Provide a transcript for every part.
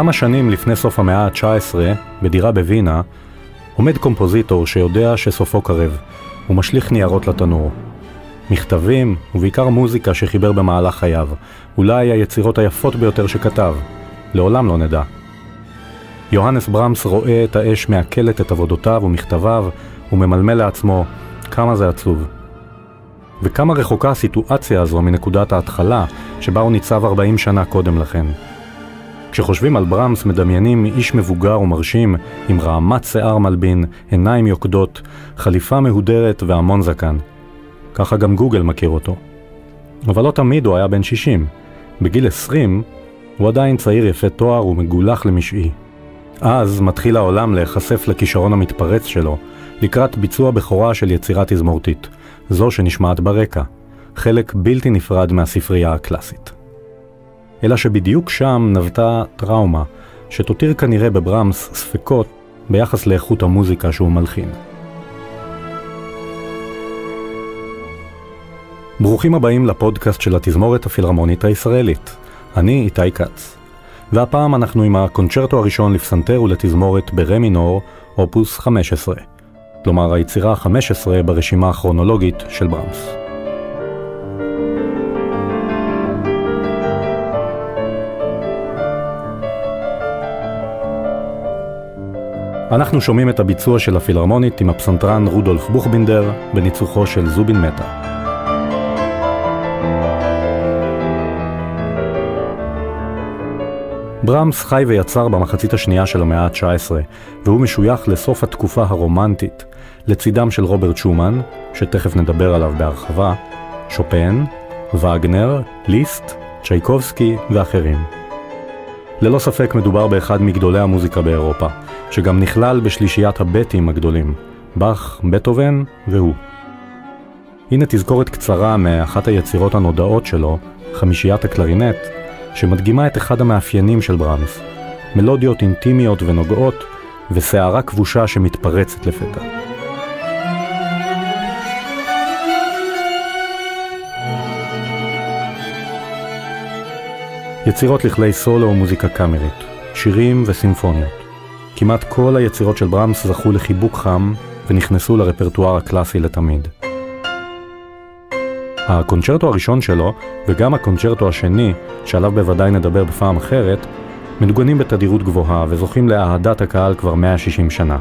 כמה שנים לפני סוף המאה ה-19, בדירה בווינה, עומד קומפוזיטור שיודע שסופו קרב, הוא משליך ניירות לתנור. מכתבים, ובעיקר מוזיקה שחיבר במהלך חייו, אולי היצירות היפות ביותר שכתב. לעולם לא נדע. יוהנס ברמס רואה את האש מעכלת את עבודותיו ומכתביו, וממלמל לעצמו, כמה זה עצוב. וכמה רחוקה הסיטואציה הזו מנקודת ההתחלה, שבה הוא ניצב 40 שנה קודם לכן. כשחושבים על ברמס מדמיינים איש מבוגר ומרשים, עם רעמת שיער מלבין, עיניים יוקדות, חליפה מהודרת והמון זקן. ככה גם גוגל מכיר אותו. אבל לא תמיד הוא היה בן 60. בגיל 20 הוא עדיין צעיר יפה תואר ומגולח למשעי. אז מתחיל העולם להיחשף לכישרון המתפרץ שלו, לקראת ביצוע בכורה של יצירה תזמורתית, זו שנשמעת ברקע, חלק בלתי נפרד מהספרייה הקלאסית. אלא שבדיוק שם נבטה טראומה, שתותיר כנראה בברמס ספקות ביחס לאיכות המוזיקה שהוא מלחין. ברוכים הבאים לפודקאסט של התזמורת הפילהרמונית הישראלית. אני איתי כץ. והפעם אנחנו עם הקונצ'רטו הראשון לפסנתר ולתזמורת ברה מינור, אופוס 15. כלומר היצירה ה-15 ברשימה הכרונולוגית של ברמס. אנחנו שומעים את הביצוע של הפילהרמונית עם הפסנתרן רודולף בוכבינדר בניצוחו של זובין מטה. ברמס חי ויצר במחצית השנייה של המאה ה-19, והוא משוייך לסוף התקופה הרומנטית, לצידם של רוברט שומן, שתכף נדבר עליו בהרחבה, שופן, וגנר, ליסט, צ'ייקובסקי ואחרים. ללא ספק מדובר באחד מגדולי המוזיקה באירופה, שגם נכלל בשלישיית הבטים הגדולים, באך, בטהובן והוא. הנה תזכורת קצרה מאחת היצירות הנודעות שלו, חמישיית הקלרינט, שמדגימה את אחד המאפיינים של ברמס, מלודיות אינטימיות ונוגעות, וסערה כבושה שמתפרצת לפתע. יצירות לכלי סולו ומוזיקה קאמרית, שירים וסימפוניות. כמעט כל היצירות של ברמס זכו לחיבוק חם ונכנסו לרפרטואר הקלאסי לתמיד. הקונצ'רטו הראשון שלו, וגם הקונצ'רטו השני, שעליו בוודאי נדבר בפעם אחרת, מנוגנים בתדירות גבוהה וזוכים לאהדת הקהל כבר 160 שנה.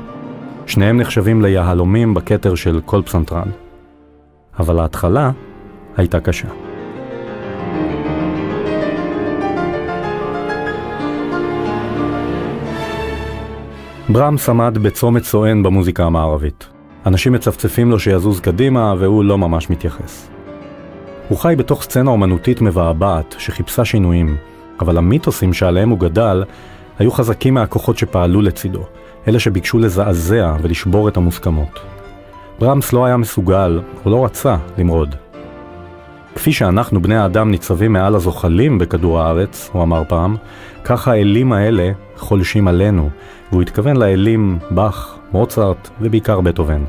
שניהם נחשבים ליהלומים בכתר של כל פסנתרן. אבל ההתחלה הייתה קשה. ברמס עמד בצומת סואן במוזיקה המערבית. אנשים מצפצפים לו שיזוז קדימה, והוא לא ממש מתייחס. הוא חי בתוך סצנה אומנותית מבעבעת שחיפשה שינויים, אבל המיתוסים שעליהם הוא גדל היו חזקים מהכוחות שפעלו לצידו, אלה שביקשו לזעזע ולשבור את המוסכמות. ברמס לא היה מסוגל, או לא רצה, למרוד. כפי שאנחנו בני האדם ניצבים מעל הזוחלים בכדור הארץ, הוא אמר פעם, כך האלים האלה חולשים עלינו, והוא התכוון לאלים באך, מוצרט ובעיקר בטהובן.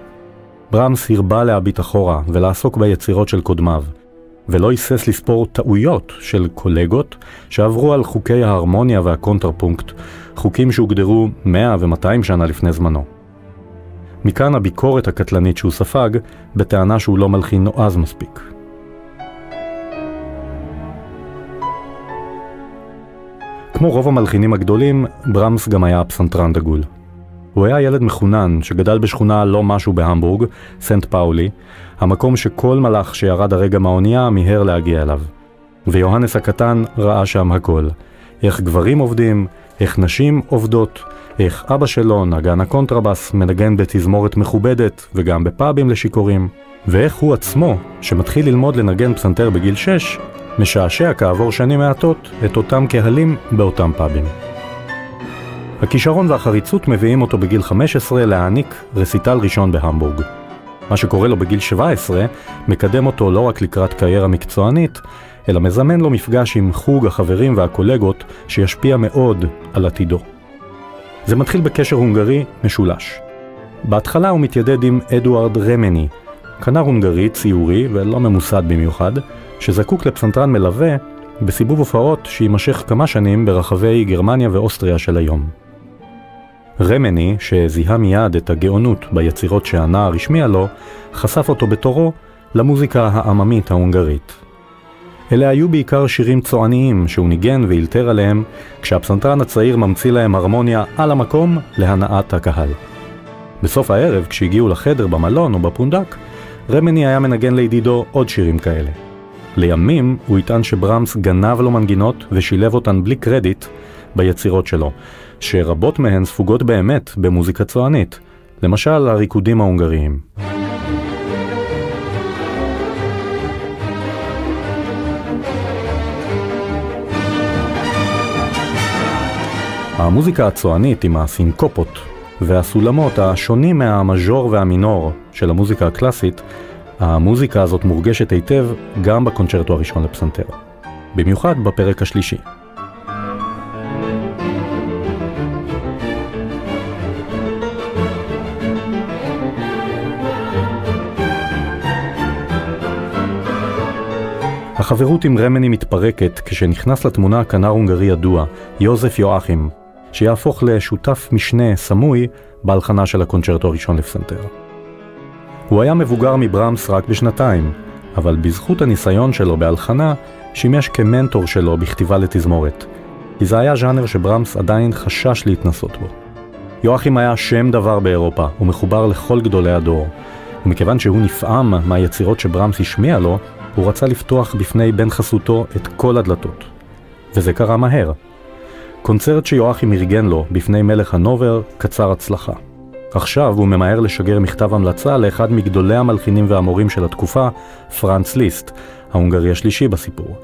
ברמס הרבה להביט אחורה ולעסוק ביצירות של קודמיו, ולא היסס לספור טעויות של קולגות שעברו על חוקי ההרמוניה והקונטרפונקט, חוקים שהוגדרו 100 ו-200 שנה לפני זמנו. מכאן הביקורת הקטלנית שהוא ספג, בטענה שהוא לא מלחין נועז מספיק. כמו רוב המלחינים הגדולים, ברמס גם היה פסנתרן דגול. הוא היה ילד מחונן שגדל בשכונה לא משהו בהמבורג, סנט פאולי, המקום שכל מלאך שירד הרגע מהאונייה מיהר להגיע אליו. ויוהנס הקטן ראה שם הכל. איך גברים עובדים, איך נשים עובדות, איך אבא שלו, נגן הקונטרבס, מנגן בתזמורת מכובדת וגם בפאבים לשיכורים, ואיך הוא עצמו, שמתחיל ללמוד לנגן פסנתר בגיל 6, משעשע כעבור שנים מעטות את אותם קהלים באותם פאבים. הכישרון והחריצות מביאים אותו בגיל 15 להעניק רסיטל ראשון בהמבורג. מה שקורה לו בגיל 17 מקדם אותו לא רק לקראת קריירה מקצוענית, אלא מזמן לו מפגש עם חוג החברים והקולגות שישפיע מאוד על עתידו. זה מתחיל בקשר הונגרי משולש. בהתחלה הוא מתיידד עם אדוארד רמני, כנר הונגרי ציורי ולא ממוסד במיוחד, שזקוק לפסנתרן מלווה בסיבוב הופעות שיימשך כמה שנים ברחבי גרמניה ואוסטריה של היום. רמני, שזיהה מיד את הגאונות ביצירות שהנער השמיע לו, חשף אותו בתורו למוזיקה העממית ההונגרית. אלה היו בעיקר שירים צועניים שהוא ניגן ואילתר עליהם, כשהפסנתרן הצעיר ממציא להם הרמוניה על המקום להנאת הקהל. בסוף הערב, כשהגיעו לחדר במלון או בפונדק, רמני היה מנגן לידידו עוד שירים כאלה. לימים הוא יטען שברמס גנב לו מנגינות ושילב אותן בלי קרדיט ביצירות שלו, שרבות מהן ספוגות באמת במוזיקה צוענית, למשל הריקודים ההונגריים. המוזיקה הצוענית עם הסינקופות והסולמות השונים מהמז'ור והמינור של המוזיקה הקלאסית, המוזיקה הזאת מורגשת היטב גם בקונצ'רטו הראשון לפסנתר. במיוחד בפרק השלישי. החברות עם רמני מתפרקת כשנכנס לתמונה כנר הונגרי ידוע, יוזף יואכים, שיהפוך לשותף משנה סמוי בהלחנה של הקונצ'רטו הראשון לפסנתר. הוא היה מבוגר מברמס רק בשנתיים, אבל בזכות הניסיון שלו בהלחנה, שימש כמנטור שלו בכתיבה לתזמורת, כי זה היה ז'אנר שברמס עדיין חשש להתנסות בו. יואכים היה שם דבר באירופה, ומחובר לכל גדולי הדור, ומכיוון שהוא נפעם מהיצירות שברמס השמיע לו, הוא רצה לפתוח בפני בן חסותו את כל הדלתות. וזה קרה מהר. קונצרט שיואכים ארגן לו בפני מלך הנובר קצר הצלחה. עכשיו הוא ממהר לשגר מכתב המלצה לאחד מגדולי המלחינים והמורים של התקופה, פרנץ ליסט, ההונגרי השלישי בסיפור.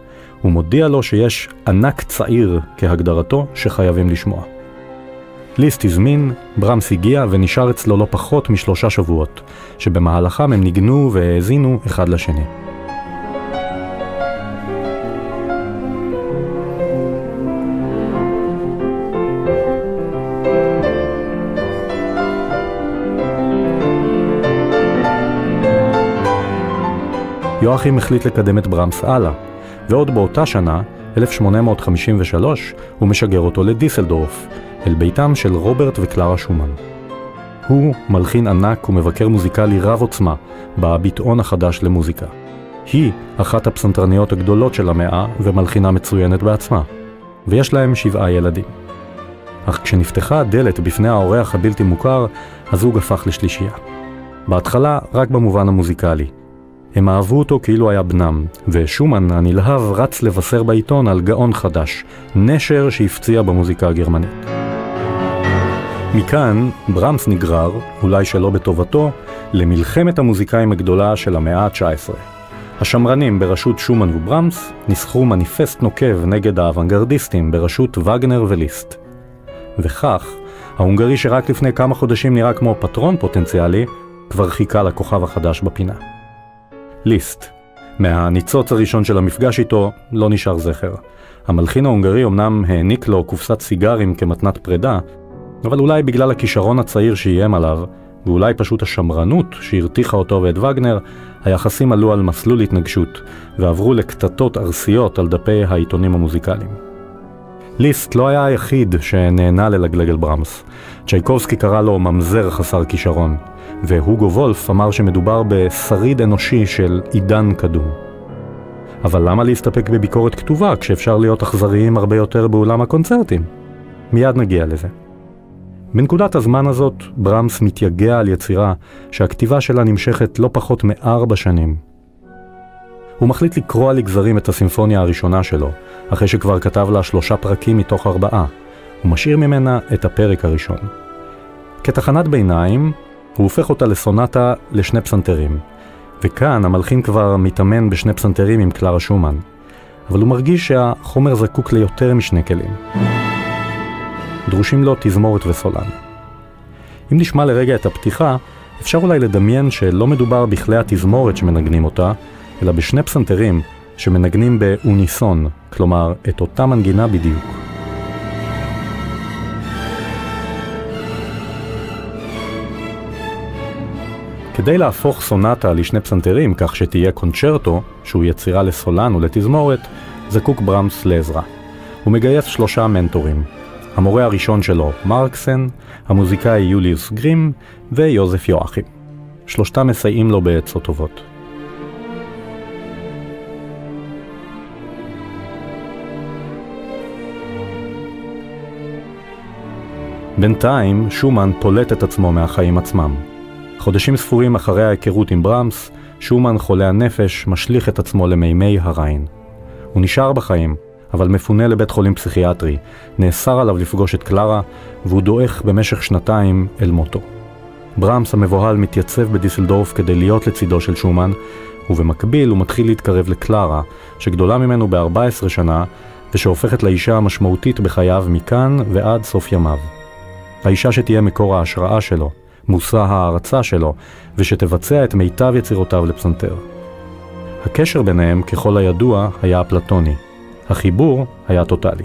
הוא מודיע לו שיש ענק צעיר כהגדרתו שחייבים לשמוע. ליסט הזמין, ברמס הגיע ונשאר אצלו לא פחות משלושה שבועות, שבמהלכם הם ניגנו והאזינו אחד לשני. יואכים החליט לקדם את ברמס הלאה, ועוד באותה שנה, 1853, הוא משגר אותו לדיסלדורף, אל ביתם של רוברט וקלרה שומן. הוא מלחין ענק ומבקר מוזיקלי רב עוצמה בביטאון החדש למוזיקה. היא אחת הפסנתרניות הגדולות של המאה ומלחינה מצוינת בעצמה, ויש להם שבעה ילדים. אך כשנפתחה הדלת בפני האורח הבלתי מוכר, הזוג הפך לשלישייה. בהתחלה רק במובן המוזיקלי, הם אהבו אותו כאילו היה בנם, ושומן הנלהב רץ לבשר בעיתון על גאון חדש, נשר שהפציע במוזיקה הגרמנית. מכאן ברמס נגרר, אולי שלא בטובתו, למלחמת המוזיקאים הגדולה של המאה ה-19. השמרנים בראשות שומן וברמס ניסחו מניפסט נוקב נגד האוונגרדיסטים בראשות וגנר וליסט. וכך, ההונגרי שרק לפני כמה חודשים נראה כמו פטרון פוטנציאלי, כבר חיכה לכוכב החדש בפינה. ליסט. מהניצוץ הראשון של המפגש איתו לא נשאר זכר. המלחין ההונגרי אמנם העניק לו קופסת סיגרים כמתנת פרידה, אבל אולי בגלל הכישרון הצעיר שאיים עליו, ואולי פשוט השמרנות שהרתיחה אותו ואת וגנר, היחסים עלו על מסלול התנגשות, ועברו לקטטות ארסיות על דפי העיתונים המוזיקליים. ליסט לא היה היחיד שנהנה ללגלג על ברמס. צ'ייקובסקי קרא לו ממזר חסר כישרון. והוגו וולף אמר שמדובר בשריד אנושי של עידן קדום. אבל למה להסתפק בביקורת כתובה כשאפשר להיות אכזריים הרבה יותר באולם הקונצרטים? מיד נגיע לזה. בנקודת הזמן הזאת, ברמס מתייגע על יצירה שהכתיבה שלה נמשכת לא פחות מארבע שנים. הוא מחליט לקרוע לגזרים את הסימפוניה הראשונה שלו, אחרי שכבר כתב לה שלושה פרקים מתוך ארבעה. הוא משאיר ממנה את הפרק הראשון. כתחנת ביניים, הוא הופך אותה לסונטה לשני פסנתרים. וכאן המלחין כבר מתאמן בשני פסנתרים עם קלרה שומן. אבל הוא מרגיש שהחומר זקוק ליותר משני כלים. דרושים לו תזמורת וסולן. אם נשמע לרגע את הפתיחה, אפשר אולי לדמיין שלא מדובר בכלי התזמורת שמנגנים אותה, אלא בשני פסנתרים שמנגנים באוניסון, כלומר את אותה מנגינה בדיוק. כדי להפוך סונטה לשני פסנתרים כך שתהיה קונצ'רטו, שהוא יצירה לסולן ולתזמורת, זקוק ברמס לעזרה. הוא מגייס שלושה מנטורים. המורה הראשון שלו, מרקסן, המוזיקאי יוליוס גרים ויוזף יואכים. שלושתם מסייעים לו בעצות טובות. בינתיים, שומן פולט את עצמו מהחיים עצמם. חודשים ספורים אחרי ההיכרות עם ברמס, שומן חולה הנפש משליך את עצמו למימי הריין. הוא נשאר בחיים, אבל מפונה לבית חולים פסיכיאטרי, נאסר עליו לפגוש את קלרה, והוא דועך במשך שנתיים אל מותו. ברמס המבוהל מתייצב בדיסלדורף כדי להיות לצידו של שומן, ובמקביל הוא מתחיל להתקרב לקלרה, שגדולה ממנו ב-14 שנה, ושהופכת לאישה המשמעותית בחייו מכאן ועד סוף ימיו. האישה שתהיה מקור ההשראה שלו, מושא ההערצה שלו, ושתבצע את מיטב יצירותיו לפסנתר. הקשר ביניהם, ככל הידוע, היה אפלטוני. החיבור היה טוטאלי.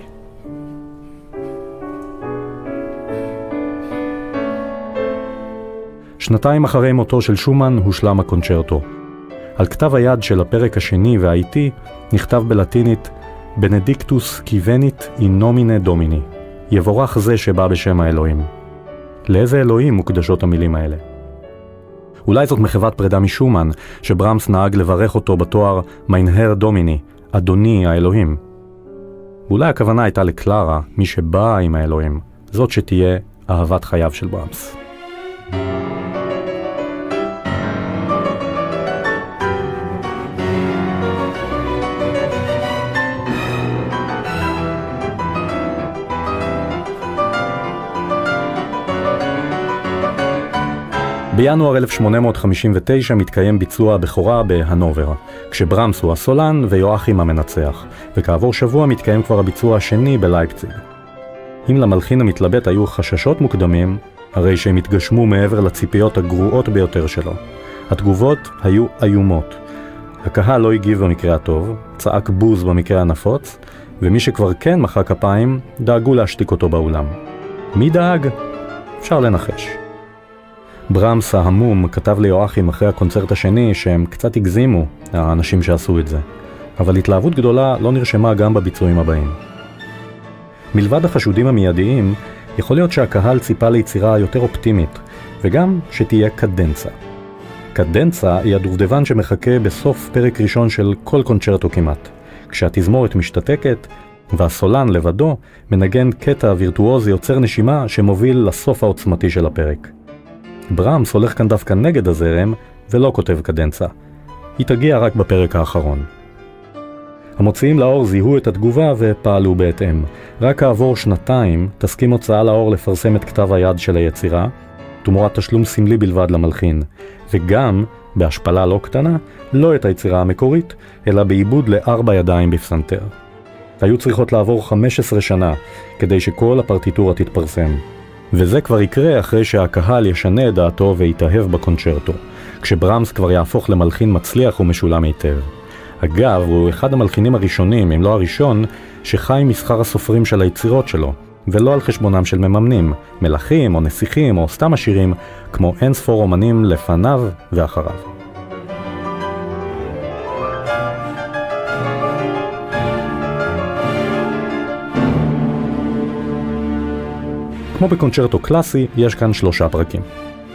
שנתיים אחרי מותו של שומן הושלם הקונצ'רטו. על כתב היד של הפרק השני והאיטי נכתב בלטינית בנדיקטוס קיוונית אינומינה דומיני, יבורך זה שבא בשם האלוהים. לאיזה אלוהים מוקדשות המילים האלה? אולי זאת מחוות פרידה משומן, שברמס נהג לברך אותו בתואר מיינהר דומיני, אדוני האלוהים. ואולי הכוונה הייתה לקלרה, מי שבאה עם האלוהים, זאת שתהיה אהבת חייו של ברמס. בינואר 1859 מתקיים ביצוע הבכורה בהנובר, כשברמס הוא הסולן ויואכים המנצח, וכעבור שבוע מתקיים כבר הביצוע השני בלייפציג. אם למלחין המתלבט היו חששות מוקדמים, הרי שהם התגשמו מעבר לציפיות הגרועות ביותר שלו. התגובות היו איומות. הקהל לא הגיב במקרה הטוב, צעק בוז במקרה הנפוץ, ומי שכבר כן מחא כפיים, דאגו להשתיק אותו באולם. מי דאג? אפשר לנחש. ברמס ההמום כתב ליואכים אחרי הקונצרט השני שהם קצת הגזימו, האנשים שעשו את זה. אבל התלהבות גדולה לא נרשמה גם בביצועים הבאים. מלבד החשודים המיידיים, יכול להיות שהקהל ציפה ליצירה יותר אופטימית, וגם שתהיה קדנצה. קדנצה היא הדובדבן שמחכה בסוף פרק ראשון של כל קונצ'רטו כמעט, כשהתזמורת משתתקת והסולן לבדו מנגן קטע וירטואוזי יוצר נשימה שמוביל לסוף העוצמתי של הפרק. ברמס הולך כאן דווקא נגד הזרם ולא כותב קדנצה. היא תגיע רק בפרק האחרון. המוציאים לאור זיהו את התגובה ופעלו בהתאם. רק כעבור שנתיים תסכים הוצאה לאור לפרסם את כתב היד של היצירה, תמורת תשלום סמלי בלבד למלחין, וגם, בהשפלה לא קטנה, לא את היצירה המקורית, אלא בעיבוד לארבע ידיים בפסנתר. היו צריכות לעבור 15 שנה כדי שכל הפרטיטורה תתפרסם. וזה כבר יקרה אחרי שהקהל ישנה את דעתו ויתאהב בקונצ'רטו, כשברמס כבר יהפוך למלחין מצליח ומשולם היטב. אגב, הוא אחד המלחינים הראשונים, אם לא הראשון, שחי משכר הסופרים של היצירות שלו, ולא על חשבונם של מממנים, מלכים או נסיכים או סתם עשירים, כמו אין ספור אומנים לפניו ואחריו. כמו בקונצ'רטו קלאסי, יש כאן שלושה פרקים.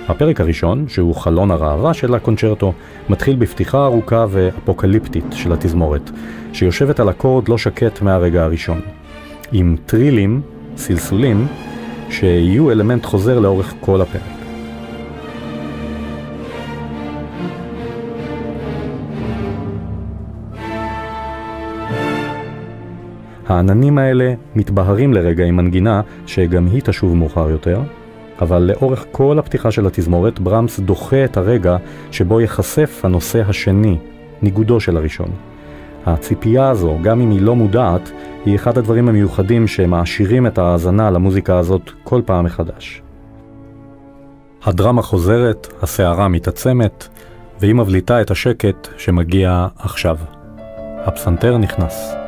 הפרק הראשון, שהוא חלון הראווה של הקונצ'רטו, מתחיל בפתיחה ארוכה ואפוקליפטית של התזמורת, שיושבת על אקורד לא שקט מהרגע הראשון. עם טרילים, סלסולים, שיהיו אלמנט חוזר לאורך כל הפרק. העננים האלה מתבהרים לרגע עם מנגינה שגם היא תשוב מאוחר יותר, אבל לאורך כל הפתיחה של התזמורת ברמס דוחה את הרגע שבו ייחשף הנושא השני, ניגודו של הראשון. הציפייה הזו, גם אם היא לא מודעת, היא אחד הדברים המיוחדים שמעשירים את ההאזנה למוזיקה הזאת כל פעם מחדש. הדרמה חוזרת, הסערה מתעצמת, והיא מבליטה את השקט שמגיע עכשיו. הפסנתר נכנס.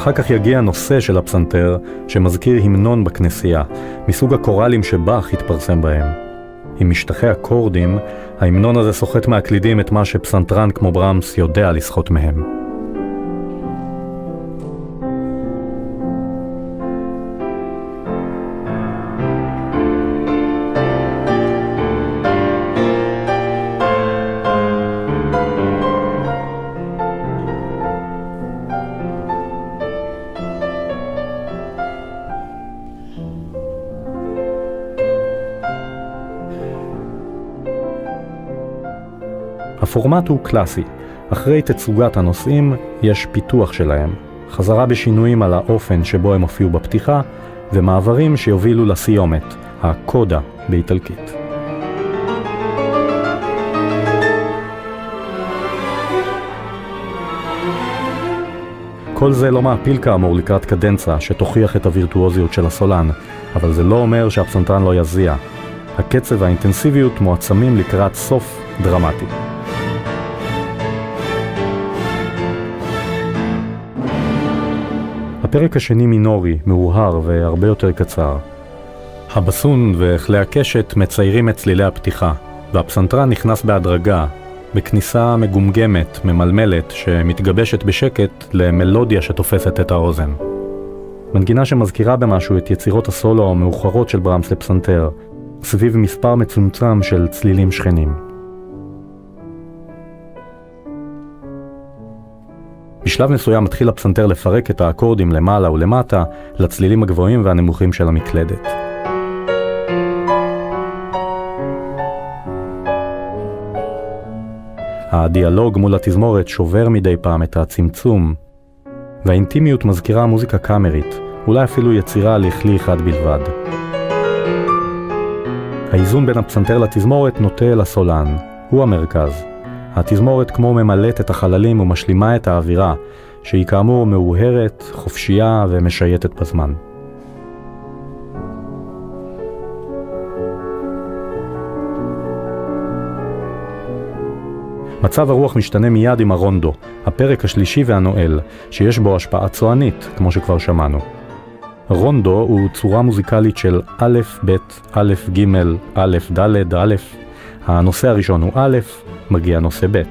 אחר כך יגיע הנושא של הפסנתר, שמזכיר המנון בכנסייה, מסוג הקוראלים שבאך התפרסם בהם. עם משטחי אקורדים, ההמנון הזה סוחט מהקלידים את מה שפסנתרן כמו ברמס יודע לסחוט מהם. הפורמט הוא קלאסי. אחרי תצוגת הנושאים יש פיתוח שלהם, חזרה בשינויים על האופן שבו הם הופיעו בפתיחה, ומעברים שיובילו לסיומת, הקודה באיטלקית. כל זה לא מעפיל כאמור לקראת קדנצה שתוכיח את הווירטואוזיות של הסולן, אבל זה לא אומר שהפסנתרן לא יזיע. הקצב והאינטנסיביות מועצמים לקראת סוף דרמטי. הפרק השני מינורי, מאוהר והרבה יותר קצר. הבסון וכלי הקשת מציירים את צלילי הפתיחה, והפסנתרן נכנס בהדרגה, בכניסה מגומגמת, ממלמלת, שמתגבשת בשקט למלודיה שתופסת את האוזן. מנגינה שמזכירה במשהו את יצירות הסולו המאוחרות של ברמס לפסנתר, סביב מספר מצומצם של צלילים שכנים. בשלב מסוים מתחיל הפסנתר לפרק את האקורדים למעלה ולמטה לצלילים הגבוהים והנמוכים של המקלדת. הדיאלוג מול התזמורת שובר מדי פעם את הצמצום, והאינטימיות מזכירה מוזיקה קאמרית, אולי אפילו יצירה לכלי אחד בלבד. האיזון בין הפסנתר לתזמורת נוטה לסולן, הוא המרכז. התזמורת כמו ממלאת את החללים ומשלימה את האווירה, שהיא כאמור מאוהרת, חופשייה ומשייטת בזמן. מצב הרוח משתנה מיד עם הרונדו, הפרק השלישי והנואל, שיש בו השפעה צוענית, כמו שכבר שמענו. רונדו הוא צורה מוזיקלית של א', ב', א', ג', א', ד', א', הנושא הראשון הוא א', מגיע נושא ב',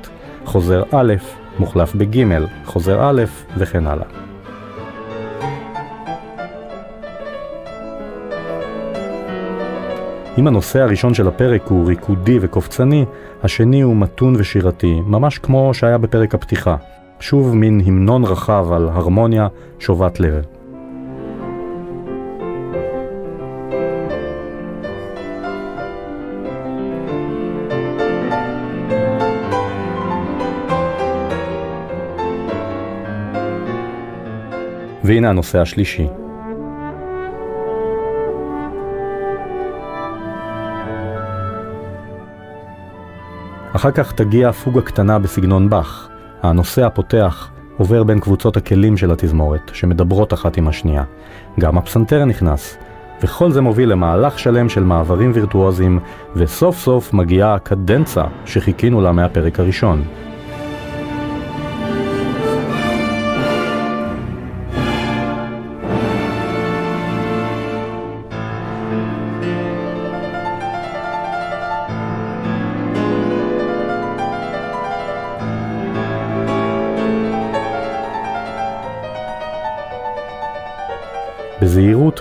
חוזר א', מוחלף בג', חוזר א', וכן הלאה. אם הנושא הראשון של הפרק הוא ריקודי וקופצני, השני הוא מתון ושירתי, ממש כמו שהיה בפרק הפתיחה. שוב מין המנון רחב על הרמוניה שובת לב. והנה הנושא השלישי. אחר כך תגיע פוגה קטנה בסגנון באך. הנושא הפותח עובר בין קבוצות הכלים של התזמורת, שמדברות אחת עם השנייה. גם הפסנתר נכנס, וכל זה מוביל למהלך שלם של מעברים וירטואוזיים, וסוף סוף מגיעה הקדנצה שחיכינו לה מהפרק הראשון.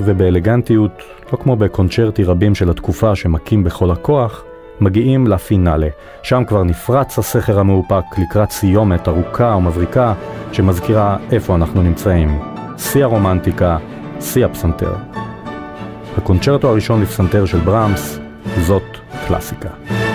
ובאלגנטיות, לא כמו בקונצ'רטי רבים של התקופה שמכים בכל הכוח, מגיעים לפינאלה. שם כבר נפרץ הסכר המאופק לקראת סיומת ארוכה ומבריקה שמזכירה איפה אנחנו נמצאים. שיא הרומנטיקה, שיא הפסנתר. הקונצ'רטו הראשון לפסנתר של ברמס, זאת קלאסיקה.